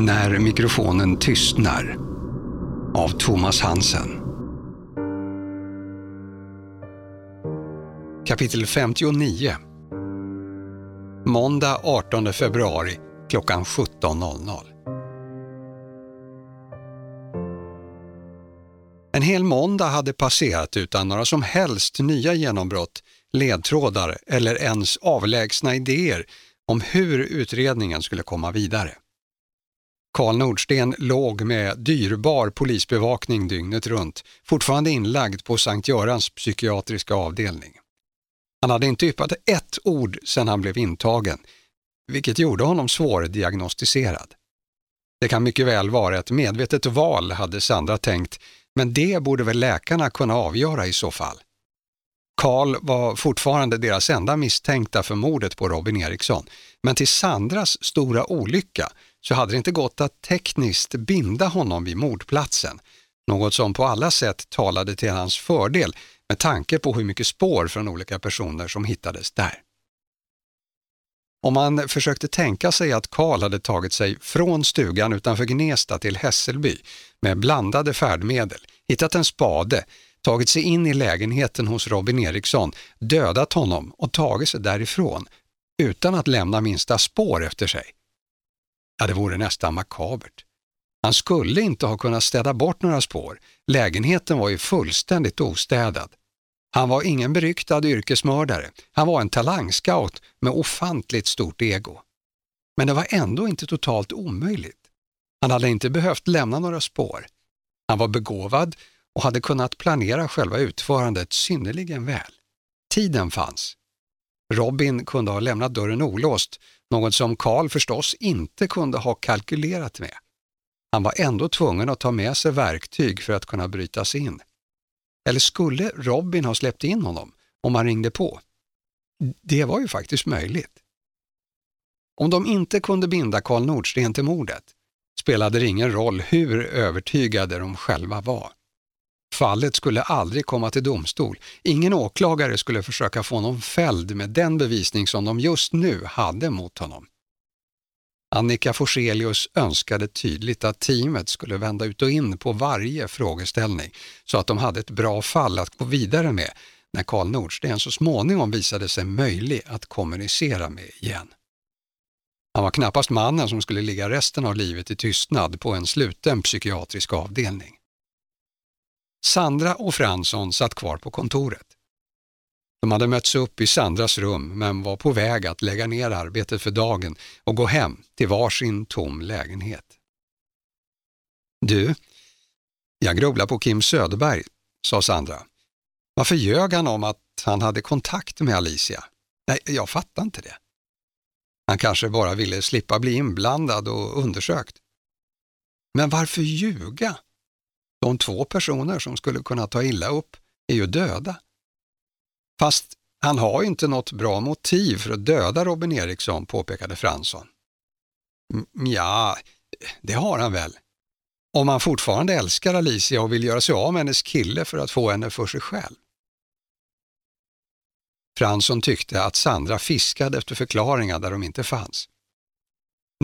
När mikrofonen tystnar av Thomas Hansen. Kapitel 59 Måndag 18 februari klockan 17.00 En hel måndag hade passerat utan några som helst nya genombrott, ledtrådar eller ens avlägsna idéer om hur utredningen skulle komma vidare. Karl Nordsten låg med dyrbar polisbevakning dygnet runt, fortfarande inlagd på Sankt Görans psykiatriska avdelning. Han hade inte yppat ett ord sedan han blev intagen, vilket gjorde honom svårdiagnostiserad. Det kan mycket väl vara ett medvetet val, hade Sandra tänkt, men det borde väl läkarna kunna avgöra i så fall. Karl var fortfarande deras enda misstänkta för mordet på Robin Eriksson, men till Sandras stora olycka så hade det inte gått att tekniskt binda honom vid mordplatsen, något som på alla sätt talade till hans fördel med tanke på hur mycket spår från olika personer som hittades där. Om man försökte tänka sig att Karl hade tagit sig från stugan utanför Gnesta till Hässelby med blandade färdmedel, hittat en spade, tagit sig in i lägenheten hos Robin Eriksson, dödat honom och tagit sig därifrån utan att lämna minsta spår efter sig. Ja, det vore nästan makabert. Han skulle inte ha kunnat städa bort några spår. Lägenheten var ju fullständigt ostädad. Han var ingen beryktad yrkesmördare. Han var en talangscout med ofantligt stort ego. Men det var ändå inte totalt omöjligt. Han hade inte behövt lämna några spår. Han var begåvad och hade kunnat planera själva utförandet synnerligen väl. Tiden fanns. Robin kunde ha lämnat dörren olåst, något som Karl förstås inte kunde ha kalkylerat med. Han var ändå tvungen att ta med sig verktyg för att kunna bryta sig in. Eller skulle Robin ha släppt in honom om han ringde på? Det var ju faktiskt möjligt. Om de inte kunde binda Karl Nordsten till mordet spelade det ingen roll hur övertygade de själva var. Fallet skulle aldrig komma till domstol. Ingen åklagare skulle försöka få honom fälld med den bevisning som de just nu hade mot honom. Annika Forselius önskade tydligt att teamet skulle vända ut och in på varje frågeställning så att de hade ett bra fall att gå vidare med när Karl Nordsten så småningom visade sig möjlig att kommunicera med igen. Han var knappast mannen som skulle ligga resten av livet i tystnad på en sluten psykiatrisk avdelning. Sandra och Fransson satt kvar på kontoret. De hade mötts upp i Sandras rum men var på väg att lägga ner arbetet för dagen och gå hem till varsin tom lägenhet. Du, jag grubblar på Kim Söderberg, sa Sandra. Varför ljög han om att han hade kontakt med Alicia? Nej, jag fattar inte det. Han kanske bara ville slippa bli inblandad och undersökt. Men varför ljuga? De två personer som skulle kunna ta illa upp är ju döda. Fast han har ju inte något bra motiv för att döda Robin Eriksson, påpekade Fransson. Ja, det har han väl. Om han fortfarande älskar Alicia och vill göra sig av med hennes kille för att få henne för sig själv. Fransson tyckte att Sandra fiskade efter förklaringar där de inte fanns.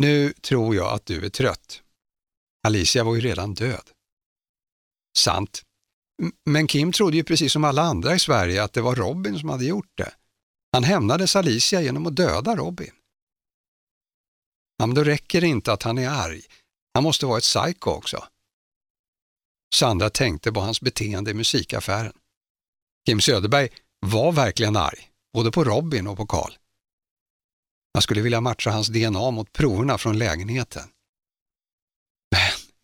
Nu tror jag att du är trött. Alicia var ju redan död. Sant. Men Kim trodde ju precis som alla andra i Sverige att det var Robin som hade gjort det. Han hämnades Alicia genom att döda Robin. Ja, men då räcker det inte att han är arg. Han måste vara ett psycho också. Sandra tänkte på hans beteende i musikaffären. Kim Söderberg var verkligen arg, både på Robin och på Karl. Jag skulle vilja matcha hans DNA mot proverna från lägenheten.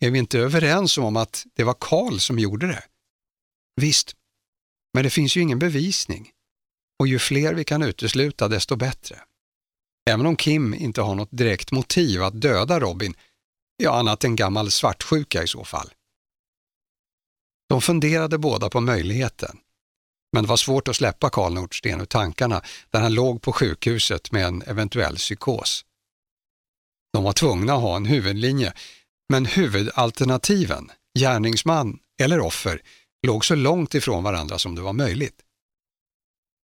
Är vi inte överens om att det var Karl som gjorde det? Visst, men det finns ju ingen bevisning. Och ju fler vi kan utesluta desto bättre. Även om Kim inte har något direkt motiv att döda Robin, ja annat än gammal svartsjuka i så fall. De funderade båda på möjligheten. Men det var svårt att släppa Karl Nordsten ur tankarna där han låg på sjukhuset med en eventuell psykos. De var tvungna att ha en huvudlinje, men huvudalternativen, gärningsman eller offer, låg så långt ifrån varandra som det var möjligt.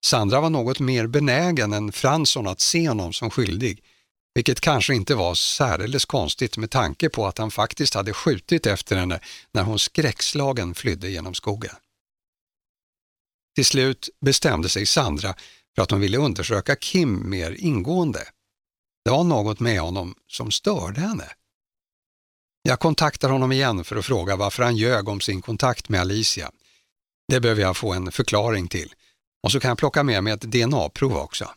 Sandra var något mer benägen än Fransson att se honom som skyldig, vilket kanske inte var särdeles konstigt med tanke på att han faktiskt hade skjutit efter henne när hon skräckslagen flydde genom skogen. Till slut bestämde sig Sandra för att hon ville undersöka Kim mer ingående. Det var något med honom som störde henne. Jag kontaktar honom igen för att fråga varför han ljög om sin kontakt med Alicia. Det behöver jag få en förklaring till och så kan jag plocka med mig ett DNA-prov också.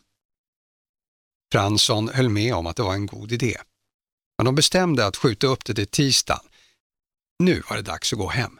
Fransson höll med om att det var en god idé. Men de bestämde att skjuta upp det till tisdagen. Nu var det dags att gå hem.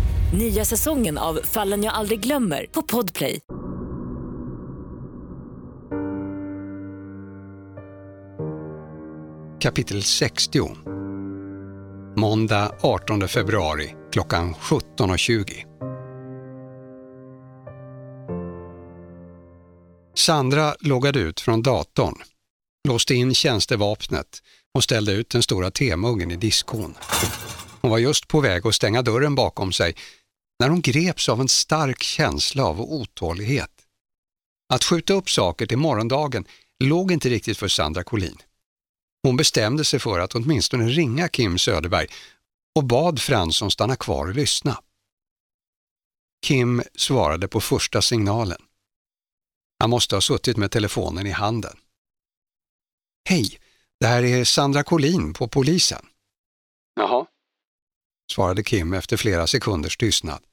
Nya säsongen av Fallen jag aldrig glömmer på Podplay. Kapitel 60 Måndag 18 februari klockan 17.20. Sandra loggade ut från datorn, låste in tjänstevapnet och ställde ut den stora temuggen i diskon. Hon var just på väg att stänga dörren bakom sig när hon greps av en stark känsla av otålighet. Att skjuta upp saker till morgondagen låg inte riktigt för Sandra Collin. Hon bestämde sig för att åtminstone ringa Kim Söderberg och bad Fransson stanna kvar och lyssna. Kim svarade på första signalen. Han måste ha suttit med telefonen i handen. Hej, det här är Sandra Collin på polisen. Jaha, svarade Kim efter flera sekunders tystnad.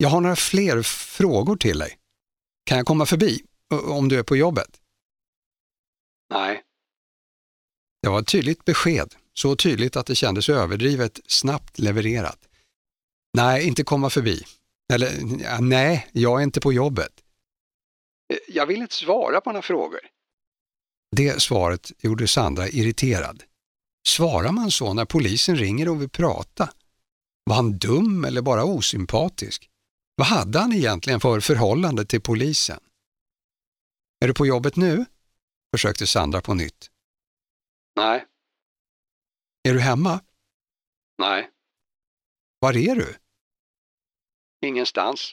Jag har några fler frågor till dig. Kan jag komma förbi, om du är på jobbet? Nej. Det var ett tydligt besked så tydligt att det kändes överdrivet snabbt levererat. Nej, inte komma förbi. Eller, nej, jag är inte på jobbet. Jag vill inte svara på några frågor. Det svaret gjorde Sandra irriterad. Svarar man så när polisen ringer och vill prata? Var han dum eller bara osympatisk? Vad hade han egentligen för förhållande till polisen? Är du på jobbet nu? försökte Sandra på nytt. Nej, är du hemma? Nej. Var är du? Ingenstans.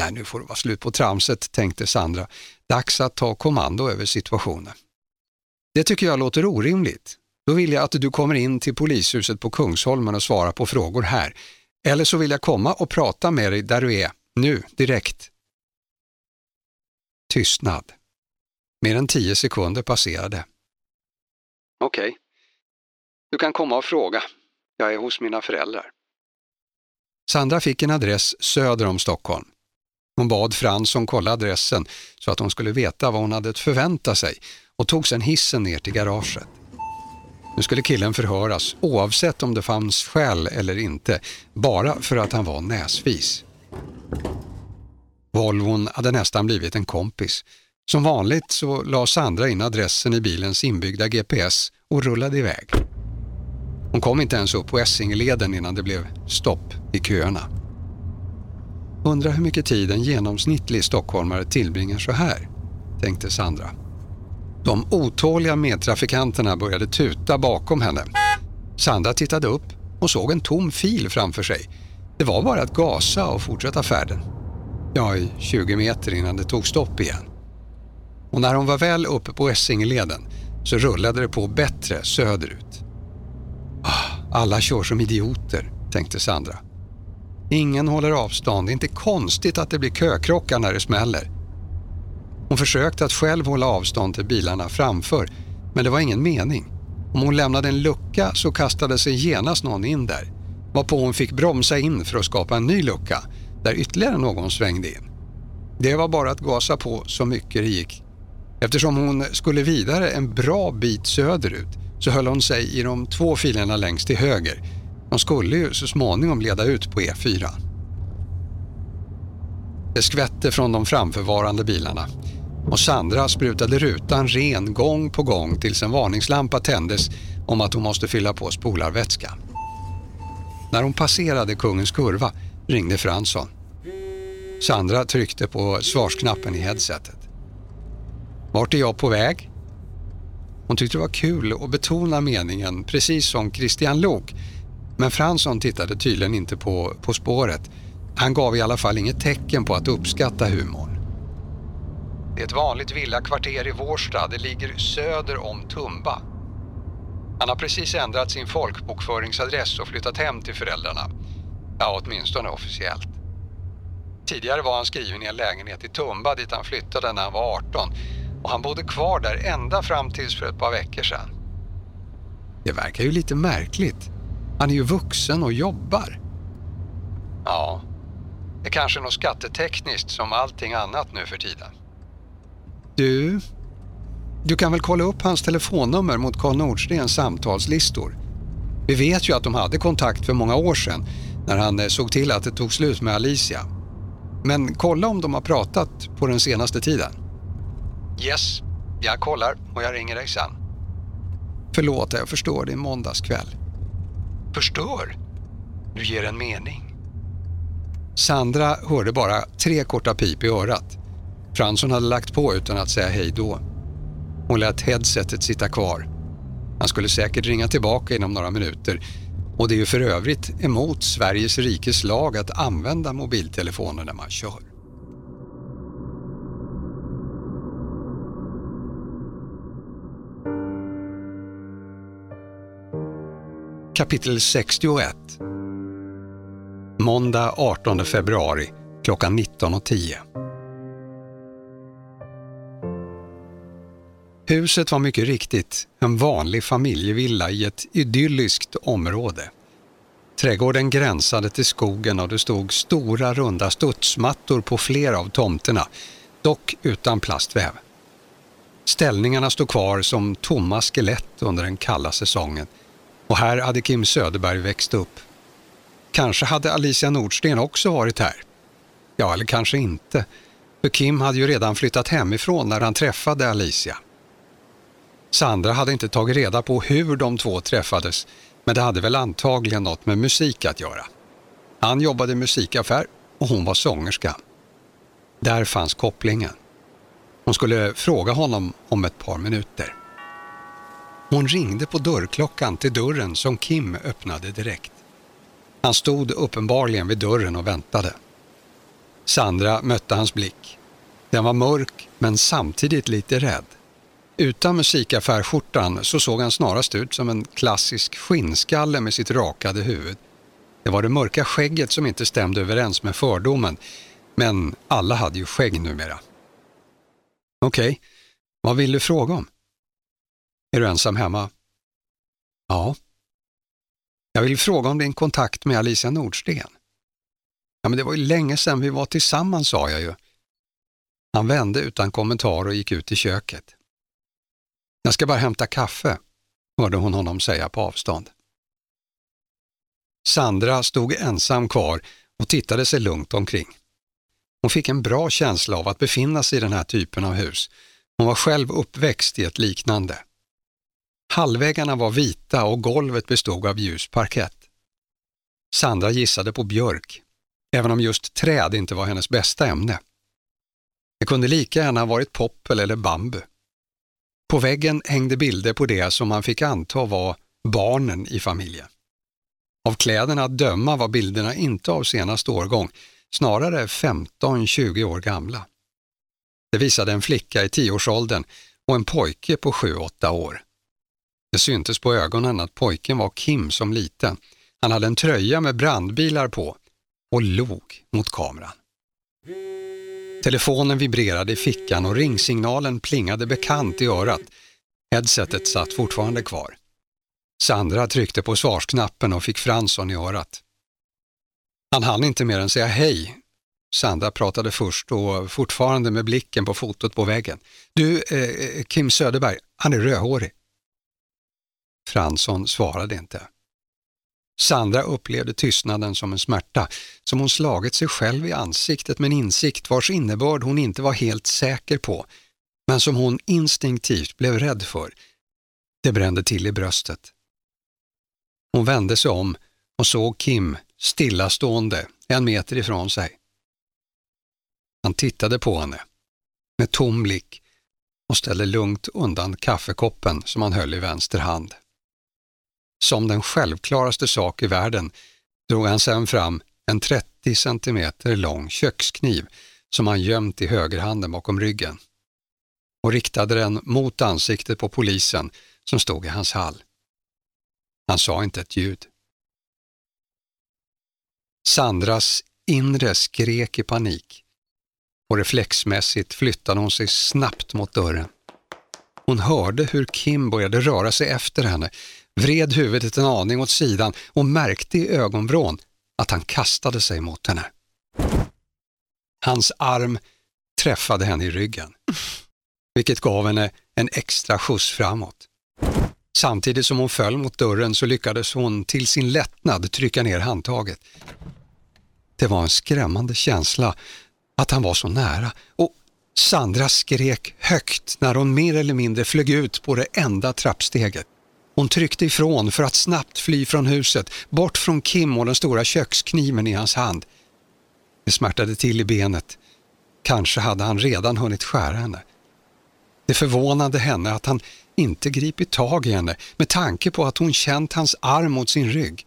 Nej, nu får det vara slut på tramset, tänkte Sandra. Dags att ta kommando över situationen. Det tycker jag låter orimligt. Då vill jag att du kommer in till polishuset på Kungsholmen och svarar på frågor här. Eller så vill jag komma och prata med dig där du är, nu, direkt. Tystnad. Mer än tio sekunder passerade. Okej. Okay. Du kan komma och fråga. Jag är hos mina föräldrar. Sandra fick en adress söder om Stockholm. Hon bad Fransson kolla adressen så att hon skulle veta vad hon hade att förvänta sig och tog sedan hissen ner till garaget. Nu skulle killen förhöras oavsett om det fanns skäl eller inte, bara för att han var näsvis. Volvon hade nästan blivit en kompis. Som vanligt så la Sandra in adressen i bilens inbyggda GPS och rullade iväg. Hon kom inte ens upp på Essingeleden innan det blev stopp i köerna. Undrar hur mycket tid en genomsnittlig stockholmare tillbringar så här, tänkte Sandra. De otåliga medtrafikanterna började tuta bakom henne. Sandra tittade upp och såg en tom fil framför sig. Det var bara att gasa och fortsätta färden. Ja, i 20 meter innan det tog stopp igen. Och när hon var väl uppe på Essingeleden så rullade det på bättre söderut. Ah, alla kör som idioter, tänkte Sandra. Ingen håller avstånd, det är inte konstigt att det blir kökrockar när det smäller. Hon försökte att själv hålla avstånd till bilarna framför, men det var ingen mening. Om hon lämnade en lucka så kastade sig genast någon in där, varpå hon fick bromsa in för att skapa en ny lucka, där ytterligare någon svängde in. Det var bara att gasa på så mycket det gick. Eftersom hon skulle vidare en bra bit söderut så höll hon sig i de två filerna längst till höger. De skulle ju så småningom leda ut på E4. Det skvätte från de framförvarande bilarna och Sandra sprutade rutan ren gång på gång tills en varningslampa tändes om att hon måste fylla på spolarvätska. När hon passerade Kungens kurva ringde Fransson. Sandra tryckte på svarsknappen i headsetet. Vart är jag på väg? Hon tyckte det var kul att betona meningen, precis som Christian Lok. Men Fransson tittade tydligen inte på På spåret. Han gav i alla fall inget tecken på att uppskatta humorn. Det är ett vanligt villakvarter i Vårsta. Det ligger söder om Tumba. Han har precis ändrat sin folkbokföringsadress och flyttat hem till föräldrarna. Ja, åtminstone officiellt. Tidigare var han skriven i en lägenhet i Tumba dit han flyttade när han var 18 och han bodde kvar där ända fram tills för ett par veckor sedan. Det verkar ju lite märkligt. Han är ju vuxen och jobbar. Ja, det är kanske något skattetekniskt som allting annat nu för tiden. Du, du kan väl kolla upp hans telefonnummer mot Karl Nordstens samtalslistor? Vi vet ju att de hade kontakt för många år sedan när han eh, såg till att det tog slut med Alicia. Men kolla om de har pratat på den senaste tiden. Yes, jag kollar och jag ringer dig sen. Förlåt, jag förstår, det är måndagskväll. Förstör? Du ger en mening. Sandra hörde bara tre korta pip i örat. Fransson hade lagt på utan att säga hej då. Hon lät headsetet sitta kvar. Han skulle säkert ringa tillbaka inom några minuter och det är ju för övrigt emot Sveriges rikes lag att använda mobiltelefoner när man kör. Kapitel 61 Måndag 18 februari klockan 19.10 Huset var mycket riktigt en vanlig familjevilla i ett idylliskt område. Trädgården gränsade till skogen och det stod stora runda studsmattor på flera av tomterna, dock utan plastväv. Ställningarna stod kvar som tomma skelett under den kalla säsongen och här hade Kim Söderberg växt upp. Kanske hade Alicia Nordsten också varit här. Ja, eller kanske inte, för Kim hade ju redan flyttat hemifrån när han träffade Alicia. Sandra hade inte tagit reda på hur de två träffades, men det hade väl antagligen något med musik att göra. Han jobbade i musikaffär och hon var sångerska. Där fanns kopplingen. Hon skulle fråga honom om ett par minuter. Hon ringde på dörrklockan till dörren som Kim öppnade direkt. Han stod uppenbarligen vid dörren och väntade. Sandra mötte hans blick. Den var mörk men samtidigt lite rädd. Utan musikaffärskjortan så såg han snarast ut som en klassisk skinnskalle med sitt rakade huvud. Det var det mörka skägget som inte stämde överens med fördomen, men alla hade ju skägg numera. Okej, okay. vad vill du fråga om? Är du ensam hemma? Ja. Jag vill fråga om din kontakt med Alicia Nordsten. Ja, men det var ju länge sedan vi var tillsammans, sa jag ju. Han vände utan kommentar och gick ut i köket. Jag ska bara hämta kaffe, hörde hon honom säga på avstånd. Sandra stod ensam kvar och tittade sig lugnt omkring. Hon fick en bra känsla av att befinna sig i den här typen av hus. Hon var själv uppväxt i ett liknande. Hallväggarna var vita och golvet bestod av ljus parkett. Sandra gissade på björk, även om just träd inte var hennes bästa ämne. Det kunde lika gärna ha varit poppel eller bambu. På väggen hängde bilder på det som man fick anta var barnen i familjen. Av kläderna att döma var bilderna inte av senaste årgång, snarare 15-20 år gamla. Det visade en flicka i tioårsåldern och en pojke på 7-8 år. Det syntes på ögonen att pojken var Kim som liten. Han hade en tröja med brandbilar på och log mot kameran. Telefonen vibrerade i fickan och ringsignalen plingade bekant i örat. Headsetet satt fortfarande kvar. Sandra tryckte på svarsknappen och fick Fransson i örat. Han hann inte mer än säga hej. Sandra pratade först och fortfarande med blicken på fotot på väggen. Du, eh, eh Kim Söderberg, han är rödhårig. Fransson svarade inte. Sandra upplevde tystnaden som en smärta, som hon slagit sig själv i ansiktet med en insikt vars innebörd hon inte var helt säker på, men som hon instinktivt blev rädd för. Det brände till i bröstet. Hon vände sig om och såg Kim stillastående en meter ifrån sig. Han tittade på henne med tom blick och ställde lugnt undan kaffekoppen som han höll i vänster hand. Som den självklaraste sak i världen drog han sedan fram en 30 centimeter lång kökskniv som han gömt i högerhanden bakom ryggen och riktade den mot ansiktet på polisen som stod i hans hall. Han sa inte ett ljud. Sandras inre skrek i panik och reflexmässigt flyttade hon sig snabbt mot dörren. Hon hörde hur Kim började röra sig efter henne, vred huvudet en aning åt sidan och märkte i ögonvrån att han kastade sig mot henne. Hans arm träffade henne i ryggen, vilket gav henne en extra skjuts framåt. Samtidigt som hon föll mot dörren så lyckades hon till sin lättnad trycka ner handtaget. Det var en skrämmande känsla att han var så nära och Sandra skrek högt när hon mer eller mindre flög ut på det enda trappsteget. Hon tryckte ifrån för att snabbt fly från huset, bort från Kim och den stora kökskniven i hans hand. Det smärtade till i benet. Kanske hade han redan hunnit skära henne. Det förvånade henne att han inte gripit tag i henne med tanke på att hon känt hans arm mot sin rygg.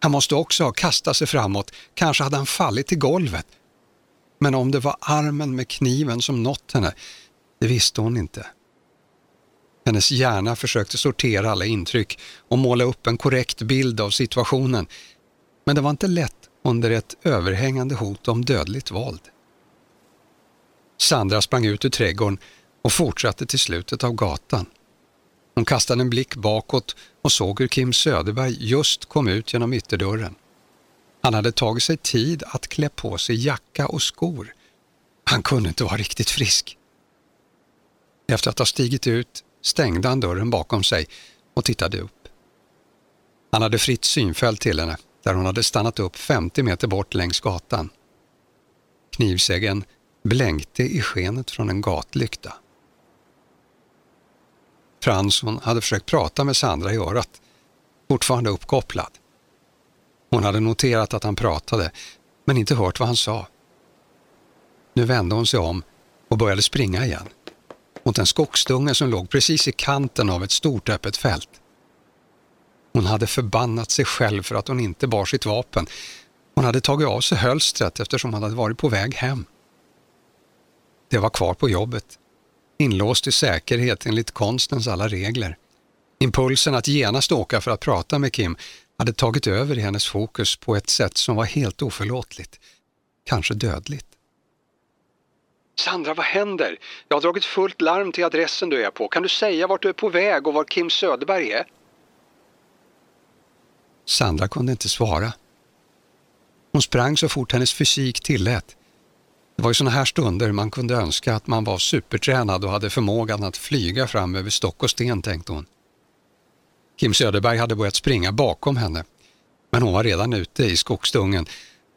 Han måste också ha kastat sig framåt, kanske hade han fallit till golvet. Men om det var armen med kniven som nått henne, det visste hon inte. Hennes hjärna försökte sortera alla intryck och måla upp en korrekt bild av situationen. Men det var inte lätt under ett överhängande hot om dödligt våld. Sandra sprang ut ur trädgården och fortsatte till slutet av gatan. Hon kastade en blick bakåt och såg hur Kim Söderberg just kom ut genom ytterdörren. Han hade tagit sig tid att klä på sig jacka och skor. Han kunde inte vara riktigt frisk. Efter att ha stigit ut stängde han dörren bakom sig och tittade upp. Han hade fritt synfält till henne där hon hade stannat upp 50 meter bort längs gatan. Knivsäggen blänkte i skenet från en gatlykta. Fransson hade försökt prata med Sandra i örat, fortfarande uppkopplad. Hon hade noterat att han pratade, men inte hört vad han sa. Nu vände hon sig om och började springa igen, mot en skogsdunge som låg precis i kanten av ett stort öppet fält. Hon hade förbannat sig själv för att hon inte bar sitt vapen. Hon hade tagit av sig hölstret eftersom hon hade varit på väg hem. Det var kvar på jobbet, inlåst i säkerhet enligt konstens alla regler. Impulsen att genast åka för att prata med Kim hade tagit över i hennes fokus på ett sätt som var helt oförlåtligt, kanske dödligt. Sandra, vad händer? Jag har dragit fullt larm till adressen du är på. Kan du säga vart du är på väg och var Kim Söderberg är? Sandra kunde inte svara. Hon sprang så fort hennes fysik tillät. Det var i sådana här stunder man kunde önska att man var supertränad och hade förmågan att flyga fram över stock och sten, tänkte hon. Kim Söderberg hade börjat springa bakom henne, men hon var redan ute i skogsdungen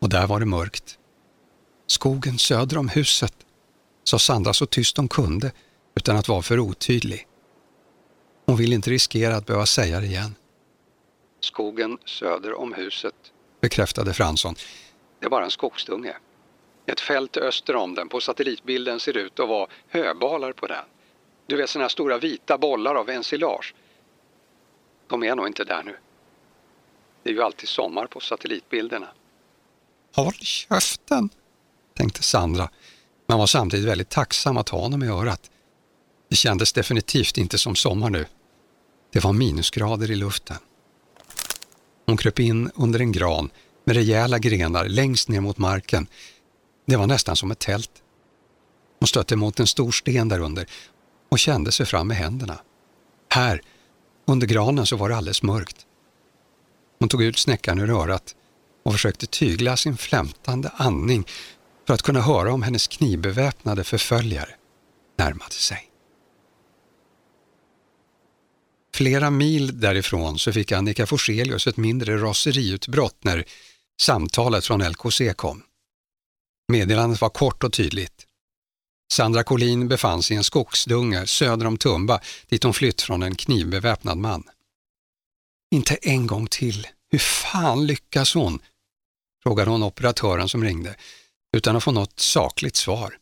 och där var det mörkt. Skogen söder om huset, sa Sandra så tyst hon kunde utan att vara för otydlig. Hon ville inte riskera att behöva säga det igen. Skogen söder om huset, bekräftade Fransson. Det är bara en skogsdunge. Ett fält öster om den. På satellitbilden ser det ut att vara höbalar på den. Du vet sådana här stora vita bollar av ensilage. De är nog inte där nu. Det är ju alltid sommar på satellitbilderna. Håll käften, tänkte Sandra, men var samtidigt väldigt tacksam att ha honom i örat. Det kändes definitivt inte som sommar nu. Det var minusgrader i luften. Hon kröp in under en gran med rejäla grenar längst ner mot marken. Det var nästan som ett tält. Hon stötte mot en stor sten därunder och kände sig fram med händerna. Här, under granen, så var det alldeles mörkt. Hon tog ut snäckan ur örat och försökte tygla sin flämtande andning för att kunna höra om hennes knivbeväpnade förföljare närmade sig. Flera mil därifrån så fick Annika Forselius ett mindre raseriutbrott när samtalet från LKC kom. Meddelandet var kort och tydligt. Sandra Collin befann sig i en skogsdunge söder om Tumba dit hon flytt från en knivbeväpnad man. Inte en gång till. Hur fan lyckas hon? frågade hon operatören som ringde, utan att få något sakligt svar.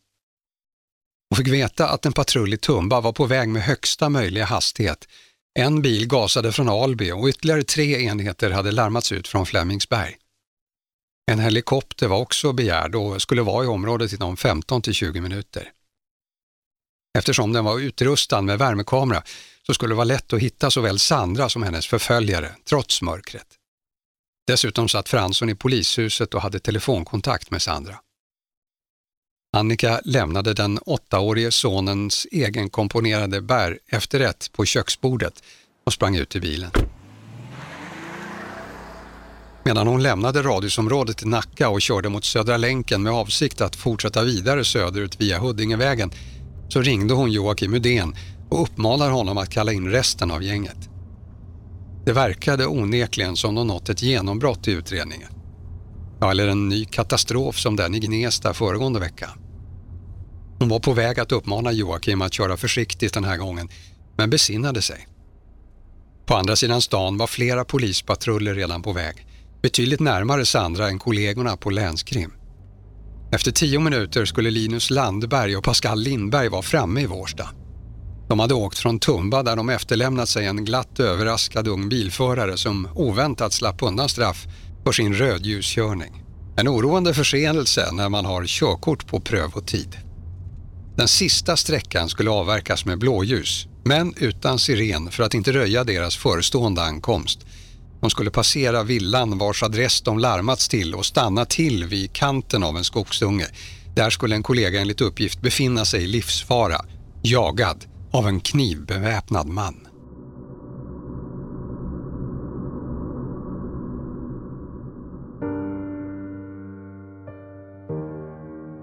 Hon fick veta att en patrull i Tumba var på väg med högsta möjliga hastighet. En bil gasade från Alby och ytterligare tre enheter hade larmats ut från Flemingsberg. En helikopter var också begärd och skulle vara i området inom 15 till 20 minuter. Eftersom den var utrustad med värmekamera så skulle det vara lätt att hitta såväl Sandra som hennes förföljare, trots mörkret. Dessutom satt Fransson i polishuset och hade telefonkontakt med Sandra. Annika lämnade den åttaårige sonens egenkomponerade bär efterrätt på köksbordet och sprang ut i bilen. Medan hon lämnade radhusområdet i Nacka och körde mot Södra länken med avsikt att fortsätta vidare söderut via Huddingevägen så ringde hon Joakim Udén och uppmanar honom att kalla in resten av gänget. Det verkade onekligen som de nått ett genombrott i utredningen. Ja, eller en ny katastrof som den i Gnesta föregående vecka. Hon var på väg att uppmana Joakim att köra försiktigt den här gången, men besinnade sig. På andra sidan stan var flera polispatruller redan på väg, betydligt närmare Sandra än kollegorna på länskrim. Efter tio minuter skulle Linus Landberg och Pascal Lindberg vara framme i Vårsta. De hade åkt från Tumba där de efterlämnat sig en glatt överraskad ung bilförare som oväntat slapp undan straff för sin rödljuskörning. En oroande förseelse när man har körkort på prövotid. Den sista sträckan skulle avverkas med blåljus, men utan siren för att inte röja deras förestående ankomst. De skulle passera villan vars adress de larmats till och stanna till vid kanten av en skogsdunge. Där skulle en kollega enligt uppgift befinna sig i livsfara, jagad av en knivbeväpnad man.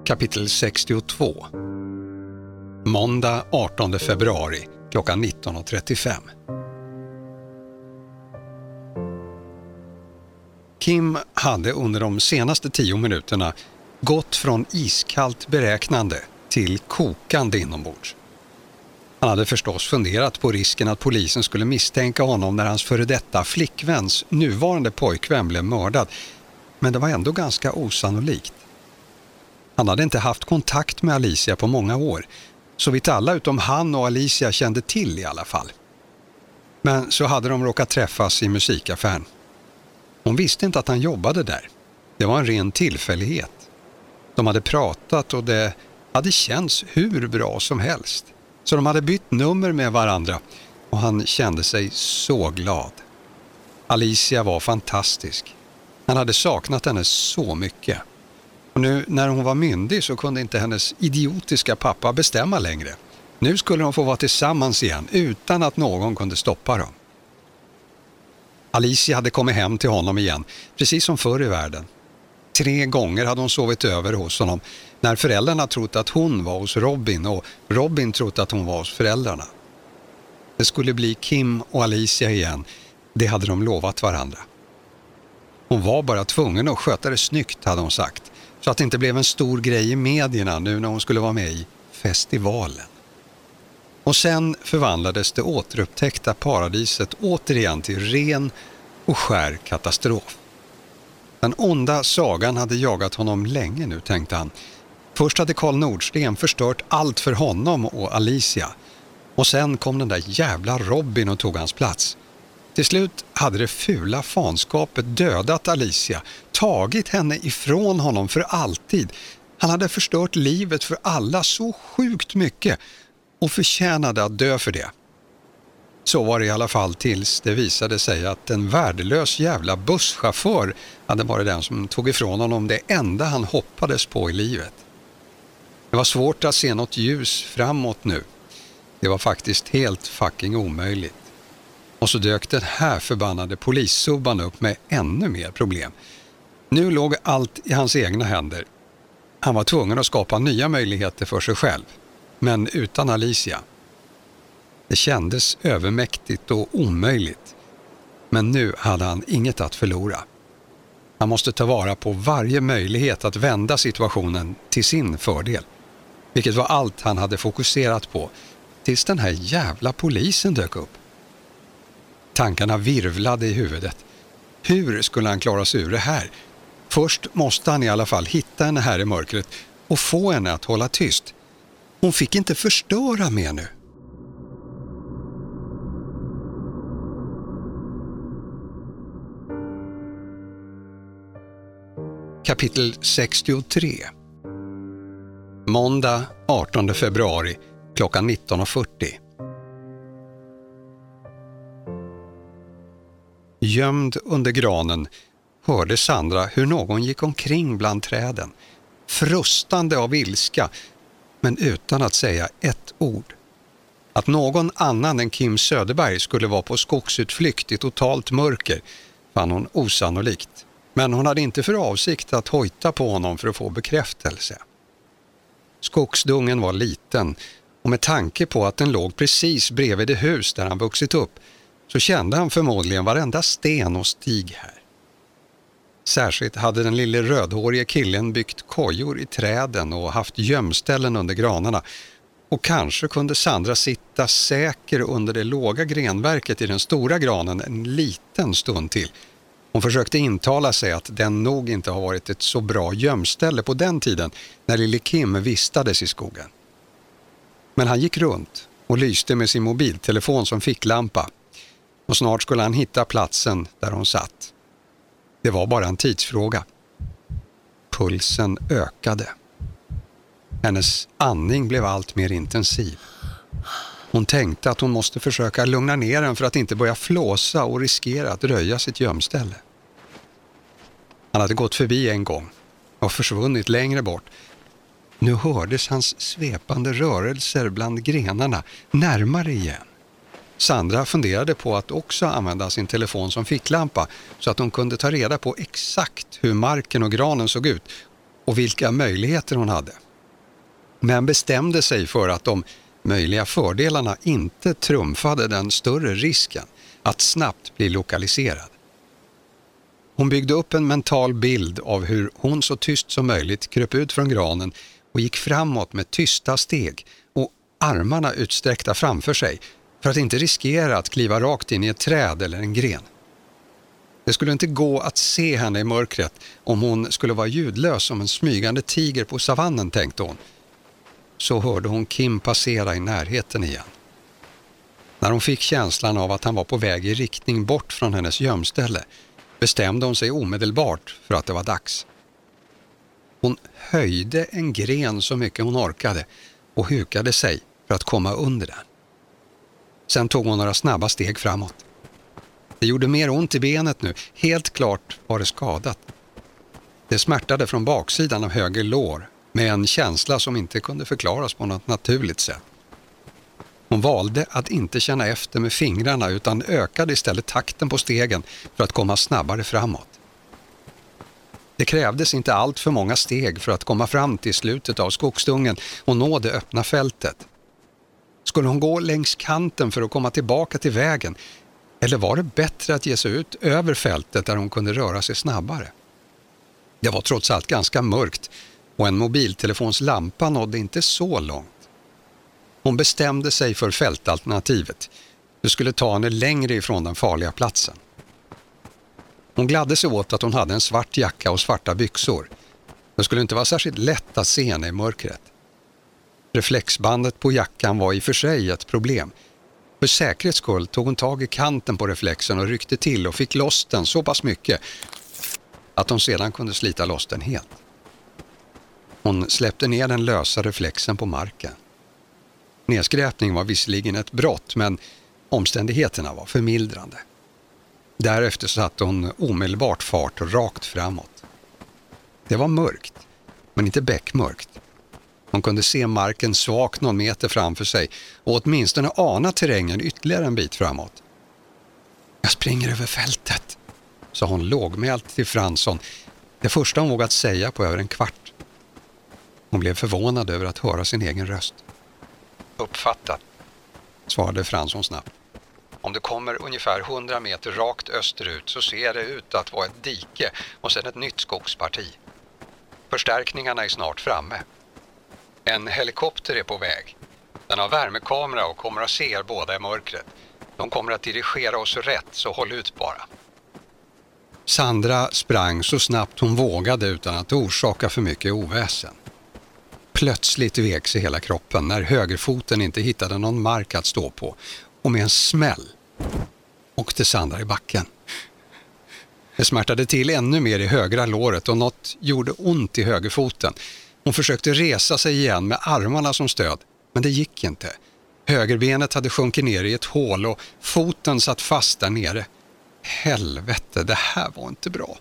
Kapitel 62 Måndag 18 februari klockan 19.35 Kim hade under de senaste tio minuterna gått från iskallt beräknande till kokande inombords. Han hade förstås funderat på risken att polisen skulle misstänka honom när hans före detta flickväns nuvarande pojkvän blev mördad, men det var ändå ganska osannolikt. Han hade inte haft kontakt med Alicia på många år, så vitt alla utom han och Alicia kände till i alla fall. Men så hade de råkat träffas i musikaffären. Hon visste inte att han jobbade där. Det var en ren tillfällighet. De hade pratat och det hade känts hur bra som helst. Så de hade bytt nummer med varandra och han kände sig så glad. Alicia var fantastisk. Han hade saknat henne så mycket. Och nu när hon var myndig så kunde inte hennes idiotiska pappa bestämma längre. Nu skulle de få vara tillsammans igen utan att någon kunde stoppa dem. Alicia hade kommit hem till honom igen, precis som förr i världen. Tre gånger hade hon sovit över hos honom när föräldrarna trott att hon var hos Robin och Robin trott att hon var hos föräldrarna. Det skulle bli Kim och Alicia igen, det hade de lovat varandra. Hon var bara tvungen att sköta det snyggt hade hon sagt, så att det inte blev en stor grej i medierna nu när hon skulle vara med i festivalen. Och sen förvandlades det återupptäckta paradiset återigen till ren och skär katastrof. Den onda sagan hade jagat honom länge nu, tänkte han. Först hade Karl Nordsten förstört allt för honom och Alicia. Och sen kom den där jävla Robin och tog hans plats. Till slut hade det fula fanskapet dödat Alicia, tagit henne ifrån honom för alltid. Han hade förstört livet för alla så sjukt mycket och förtjänade att dö för det. Så var det i alla fall tills det visade sig att en värdelös jävla busschaufför hade varit den som tog ifrån honom det enda han hoppades på i livet. Det var svårt att se något ljus framåt nu. Det var faktiskt helt fucking omöjligt. Och så dök den här förbannade polissubban upp med ännu mer problem. Nu låg allt i hans egna händer. Han var tvungen att skapa nya möjligheter för sig själv. Men utan Alicia. Det kändes övermäktigt och omöjligt. Men nu hade han inget att förlora. Han måste ta vara på varje möjlighet att vända situationen till sin fördel. vilket var allt han hade fokuserat på, tills den här jävla polisen dök upp. Tankarna virvlade i huvudet. Hur skulle han klara sig ur det här? Först måste han i alla fall hitta henne här i mörkret och få henne att hålla tyst. Hon fick inte förstöra mer nu. Kapitel 63 Måndag 18 februari klockan 19.40 Gömd under granen hörde Sandra hur någon gick omkring bland träden, frustande av ilska, men utan att säga ett ord. Att någon annan än Kim Söderberg skulle vara på skogsutflykt i totalt mörker fann hon osannolikt. Men hon hade inte för avsikt att hojta på honom för att få bekräftelse. Skogsdungen var liten och med tanke på att den låg precis bredvid det hus där han vuxit upp så kände han förmodligen varenda sten och stig här. Särskilt hade den lille rödhårige killen byggt kojor i träden och haft gömställen under granarna och kanske kunde Sandra sitta säker under det låga grenverket i den stora granen en liten stund till hon försökte intala sig att den nog inte har varit ett så bra gömställe på den tiden när lille Kim vistades i skogen. Men han gick runt och lyste med sin mobiltelefon som ficklampa och snart skulle han hitta platsen där hon satt. Det var bara en tidsfråga. Pulsen ökade. Hennes andning blev allt mer intensiv. Hon tänkte att hon måste försöka lugna ner den för att inte börja flåsa och riskera att röja sitt gömställe. Han hade gått förbi en gång och försvunnit längre bort. Nu hördes hans svepande rörelser bland grenarna närmare igen. Sandra funderade på att också använda sin telefon som ficklampa så att hon kunde ta reda på exakt hur marken och granen såg ut och vilka möjligheter hon hade. Men bestämde sig för att de möjliga fördelarna inte trumfade den större risken att snabbt bli lokaliserad. Hon byggde upp en mental bild av hur hon så tyst som möjligt kröp ut från granen och gick framåt med tysta steg och armarna utsträckta framför sig för att inte riskera att kliva rakt in i ett träd eller en gren. Det skulle inte gå att se henne i mörkret om hon skulle vara ljudlös som en smygande tiger på savannen, tänkte hon. Så hörde hon Kim passera i närheten igen. När hon fick känslan av att han var på väg i riktning bort från hennes gömställe bestämde hon sig omedelbart för att det var dags. Hon höjde en gren så mycket hon orkade och hukade sig för att komma under den. Sen tog hon några snabba steg framåt. Det gjorde mer ont i benet nu, helt klart var det skadat. Det smärtade från baksidan av höger lår med en känsla som inte kunde förklaras på något naturligt sätt. Hon valde att inte känna efter med fingrarna utan ökade istället takten på stegen för att komma snabbare framåt. Det krävdes inte allt för många steg för att komma fram till slutet av skogsdungen och nå det öppna fältet. Skulle hon gå längs kanten för att komma tillbaka till vägen eller var det bättre att ge sig ut över fältet där hon kunde röra sig snabbare? Det var trots allt ganska mörkt och en mobiltelefons lampa nådde inte så långt. Hon bestämde sig för fältalternativet. Det skulle ta henne längre ifrån den farliga platsen. Hon gladde sig åt att hon hade en svart jacka och svarta byxor. Det skulle inte vara särskilt lätt att se henne i mörkret. Reflexbandet på jackan var i och för sig ett problem. För säkerhets skull tog hon tag i kanten på reflexen och ryckte till och fick loss den så pass mycket att hon sedan kunde slita loss den helt. Hon släppte ner den lösa reflexen på marken. Nedskräpning var visserligen ett brott men omständigheterna var förmildrande. Därefter satte hon omedelbart fart rakt framåt. Det var mörkt, men inte bäckmörkt. Hon kunde se marken svagt någon meter framför sig och åtminstone ana terrängen ytterligare en bit framåt. Jag springer över fältet, sa hon lågmält till Fransson, det första hon vågat säga på över en kvart. Hon blev förvånad över att höra sin egen röst. Uppfattat, svarade Fransson snabbt. Om du kommer ungefär 100 meter rakt österut så ser det ut att vara ett dike och sedan ett nytt skogsparti. Förstärkningarna är snart framme. En helikopter är på väg. Den har värmekamera och kommer att se er båda i mörkret. De kommer att dirigera oss rätt, så håll ut bara. Sandra sprang så snabbt hon vågade utan att orsaka för mycket oväsen. Plötsligt vek sig hela kroppen när högerfoten inte hittade någon mark att stå på och med en smäll åkte Sandra i backen. Det smärtade till ännu mer i högra låret och något gjorde ont i högerfoten. Hon försökte resa sig igen med armarna som stöd, men det gick inte. Högerbenet hade sjunkit ner i ett hål och foten satt fast där nere. Helvete, det här var inte bra.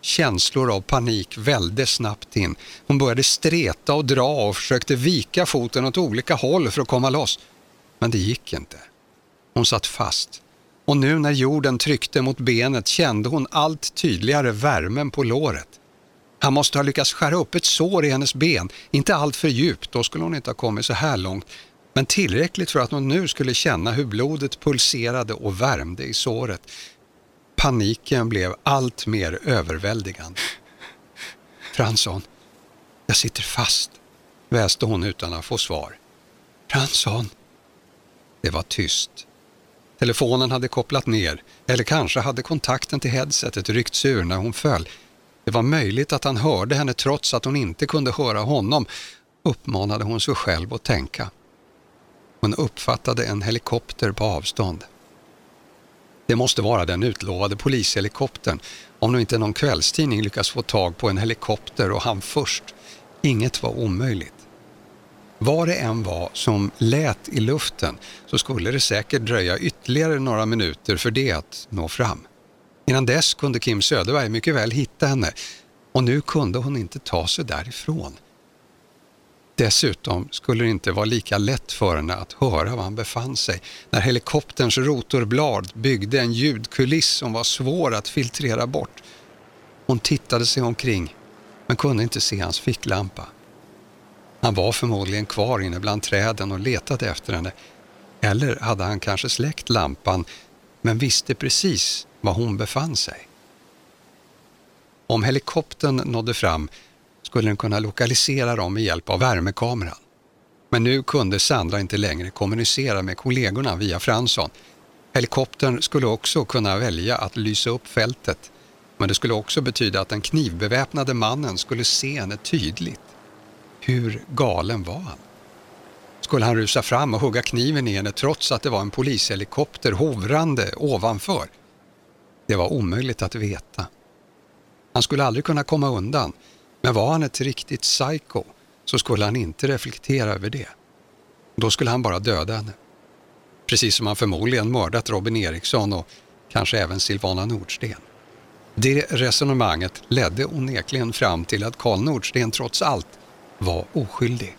Känslor av panik välde snabbt in. Hon började streta och dra och försökte vika foten åt olika håll för att komma loss. Men det gick inte. Hon satt fast. Och nu när jorden tryckte mot benet kände hon allt tydligare värmen på låret. Han måste ha lyckats skära upp ett sår i hennes ben, inte allt för djupt, då skulle hon inte ha kommit så här långt, men tillräckligt för att hon nu skulle känna hur blodet pulserade och värmde i såret. Paniken blev allt mer överväldigande. Fransson, jag sitter fast, väste hon utan att få svar. Fransson. Det var tyst. Telefonen hade kopplat ner, eller kanske hade kontakten till headsetet ryckts ur när hon föll. Det var möjligt att han hörde henne trots att hon inte kunde höra honom, uppmanade hon sig själv att tänka. Hon uppfattade en helikopter på avstånd. Det måste vara den utlovade polishelikoptern, om nu inte någon kvällstidning lyckas få tag på en helikopter och han först. Inget var omöjligt. Vad det än var som lät i luften så skulle det säkert dröja ytterligare några minuter för det att nå fram. Innan dess kunde Kim Söderberg mycket väl hitta henne och nu kunde hon inte ta sig därifrån. Dessutom skulle det inte vara lika lätt för henne att höra var han befann sig när helikopterns rotorblad byggde en ljudkuliss som var svår att filtrera bort. Hon tittade sig omkring men kunde inte se hans ficklampa. Han var förmodligen kvar inne bland träden och letade efter henne. Eller hade han kanske släckt lampan men visste precis var hon befann sig. Om helikoptern nådde fram skulle den kunna lokalisera dem med hjälp av värmekameran. Men nu kunde Sandra inte längre kommunicera med kollegorna via Fransson. Helikoptern skulle också kunna välja att lysa upp fältet men det skulle också betyda att den knivbeväpnade mannen skulle se henne tydligt. Hur galen var han? Skulle han rusa fram och hugga kniven i henne trots att det var en polishelikopter hovrande ovanför? Det var omöjligt att veta. Han skulle aldrig kunna komma undan, men var han ett riktigt psycho så skulle han inte reflektera över det. Då skulle han bara döda henne. Precis som han förmodligen mördat Robin Eriksson och kanske även Silvana Nordsten. Det resonemanget ledde onekligen fram till att Karl Nordsten trots allt var oskyldig.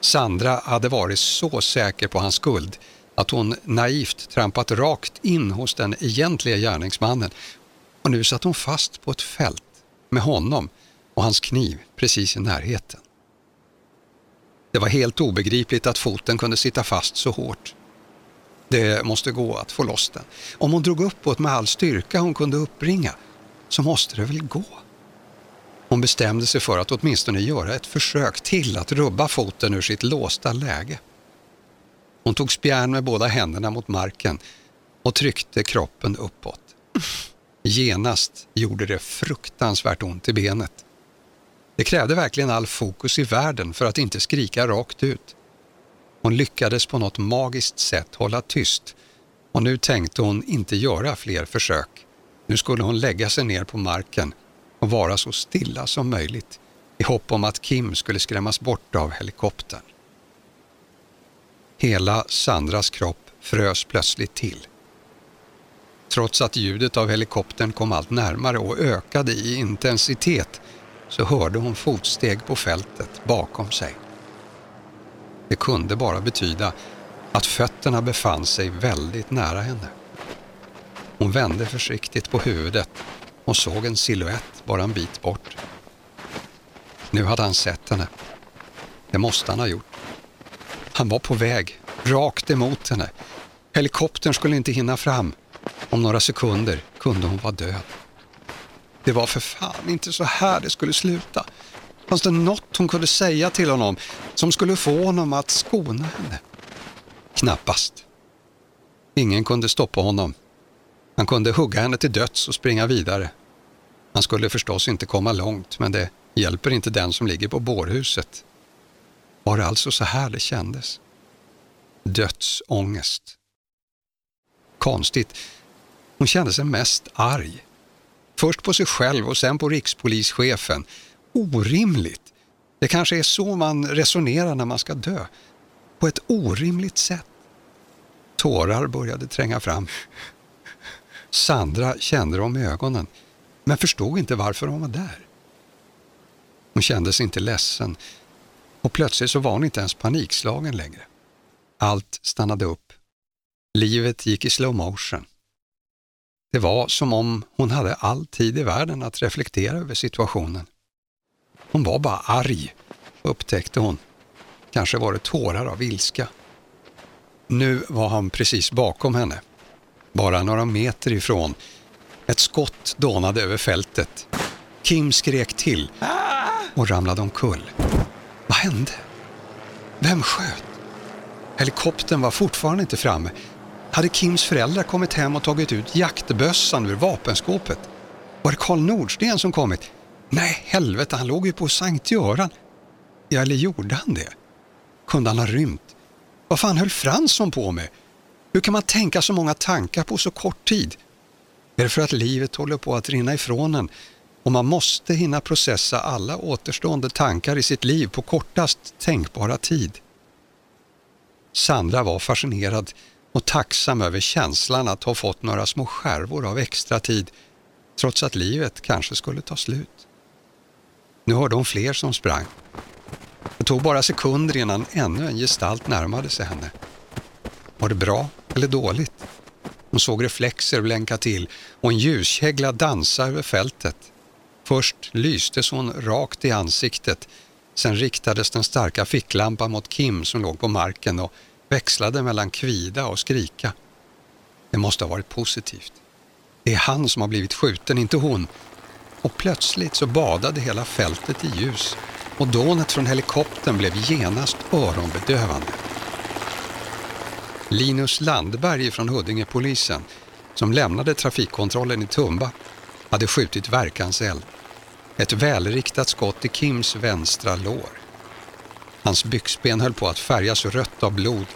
Sandra hade varit så säker på hans skuld att hon naivt trampat rakt in hos den egentliga gärningsmannen och nu satt hon fast på ett fält med honom och hans kniv precis i närheten. Det var helt obegripligt att foten kunde sitta fast så hårt. Det måste gå att få loss den. Om hon drog uppåt med all styrka hon kunde uppbringa så måste det väl gå. Hon bestämde sig för att åtminstone göra ett försök till att rubba foten ur sitt låsta läge. Hon tog spjärn med båda händerna mot marken och tryckte kroppen uppåt. Genast gjorde det fruktansvärt ont i benet. Det krävde verkligen all fokus i världen för att inte skrika rakt ut. Hon lyckades på något magiskt sätt hålla tyst och nu tänkte hon inte göra fler försök. Nu skulle hon lägga sig ner på marken och vara så stilla som möjligt i hopp om att Kim skulle skrämmas bort av helikoptern. Hela Sandras kropp frös plötsligt till. Trots att ljudet av helikoptern kom allt närmare och ökade i intensitet så hörde hon fotsteg på fältet bakom sig. Det kunde bara betyda att fötterna befann sig väldigt nära henne. Hon vände försiktigt på huvudet och såg en siluett bara en bit bort. Nu hade han sett henne. Det måste han ha gjort. Han var på väg, rakt emot henne. Helikoptern skulle inte hinna fram. Om några sekunder kunde hon vara död. Det var för fan inte så här det skulle sluta. Fanns det något hon kunde säga till honom som skulle få honom att skona henne? Knappast. Ingen kunde stoppa honom. Han kunde hugga henne till döds och springa vidare. Han skulle förstås inte komma långt, men det hjälper inte den som ligger på bårhuset. Var det alltså så här det kändes? Dödsångest. Konstigt. Hon kände sig mest arg. Först på sig själv och sen på rikspolischefen. Orimligt. Det kanske är så man resonerar när man ska dö. På ett orimligt sätt. Tårar började tränga fram. Sandra kände dem i ögonen, men förstod inte varför hon var där. Hon kände sig inte ledsen och plötsligt så var hon inte ens panikslagen längre. Allt stannade upp. Livet gick i slow motion. Det var som om hon hade all tid i världen att reflektera över situationen. Hon var bara arg, upptäckte hon. Kanske var det tårar av ilska. Nu var han precis bakom henne. Bara några meter ifrån. Ett skott dånade över fältet. Kim skrek till och ramlade omkull. Vad hände? Vem sköt? Helikoptern var fortfarande inte framme. Hade Kims föräldrar kommit hem och tagit ut jaktbössan ur vapenskåpet? Var det Karl Nordsten som kommit? Nej, helvete, han låg ju på Sankt Göran. Ja, eller gjorde han det? Kunde han ha rymt? Vad fan höll Fransson på med? Hur kan man tänka så många tankar på så kort tid? Är det för att livet håller på att rinna ifrån en och man måste hinna processa alla återstående tankar i sitt liv på kortast tänkbara tid? Sandra var fascinerad och tacksam över känslan att ha fått några små skärvor av extra tid trots att livet kanske skulle ta slut. Nu hörde hon fler som sprang. Det tog bara sekunder innan ännu en gestalt närmade sig henne. Var det bra eller dåligt? Hon såg reflexer blänka till och en ljuskägla dansa över fältet. Först lystes hon rakt i ansiktet, sen riktades den starka ficklampan mot Kim som låg på marken och växlade mellan kvida och skrika. Det måste ha varit positivt. Det är han som har blivit skjuten, inte hon. Och plötsligt så badade hela fältet i ljus och dånet från helikoptern blev genast öronbedövande. Linus Landberg från Huddingepolisen, som lämnade trafikkontrollen i Tumba, hade skjutit verkanseld. Ett välriktat skott i Kims vänstra lår. Hans byxben höll på att färgas rött av blod,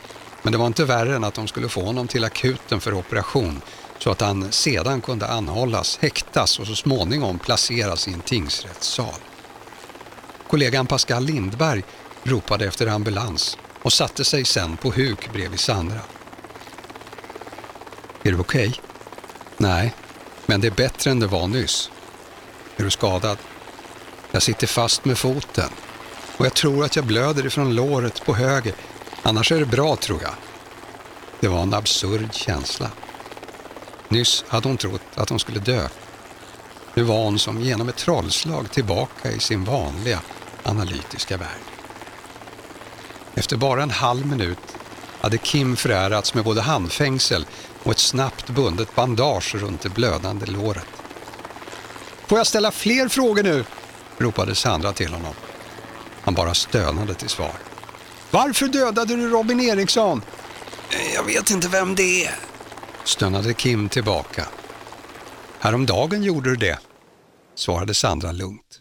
men det var inte värre än att de skulle få honom till akuten för operation så att han sedan kunde anhållas, häktas och så småningom placeras i en tingsrättssal. Kollegan Pascal Lindberg ropade efter ambulans och satte sig sen på huk bredvid Sandra. Är du okej? Okay? Nej, men det är bättre än det var nyss. Är du skadad? Jag sitter fast med foten och jag tror att jag blöder ifrån låret på höger. Annars är det bra tror jag. Det var en absurd känsla. Nyss hade hon trott att hon skulle dö. Nu var hon som genom ett trollslag tillbaka i sin vanliga analytiska värld. Efter bara en halv minut hade Kim förärats med både handfängsel och ett snabbt bundet bandage runt det blödande låret. Får jag ställa fler frågor nu? Ropade Sandra till honom. Han bara stönade till svar. Varför dödade du Robin Eriksson? Jag vet inte vem det är, stönade Kim tillbaka. Häromdagen gjorde du det, svarade Sandra lugnt.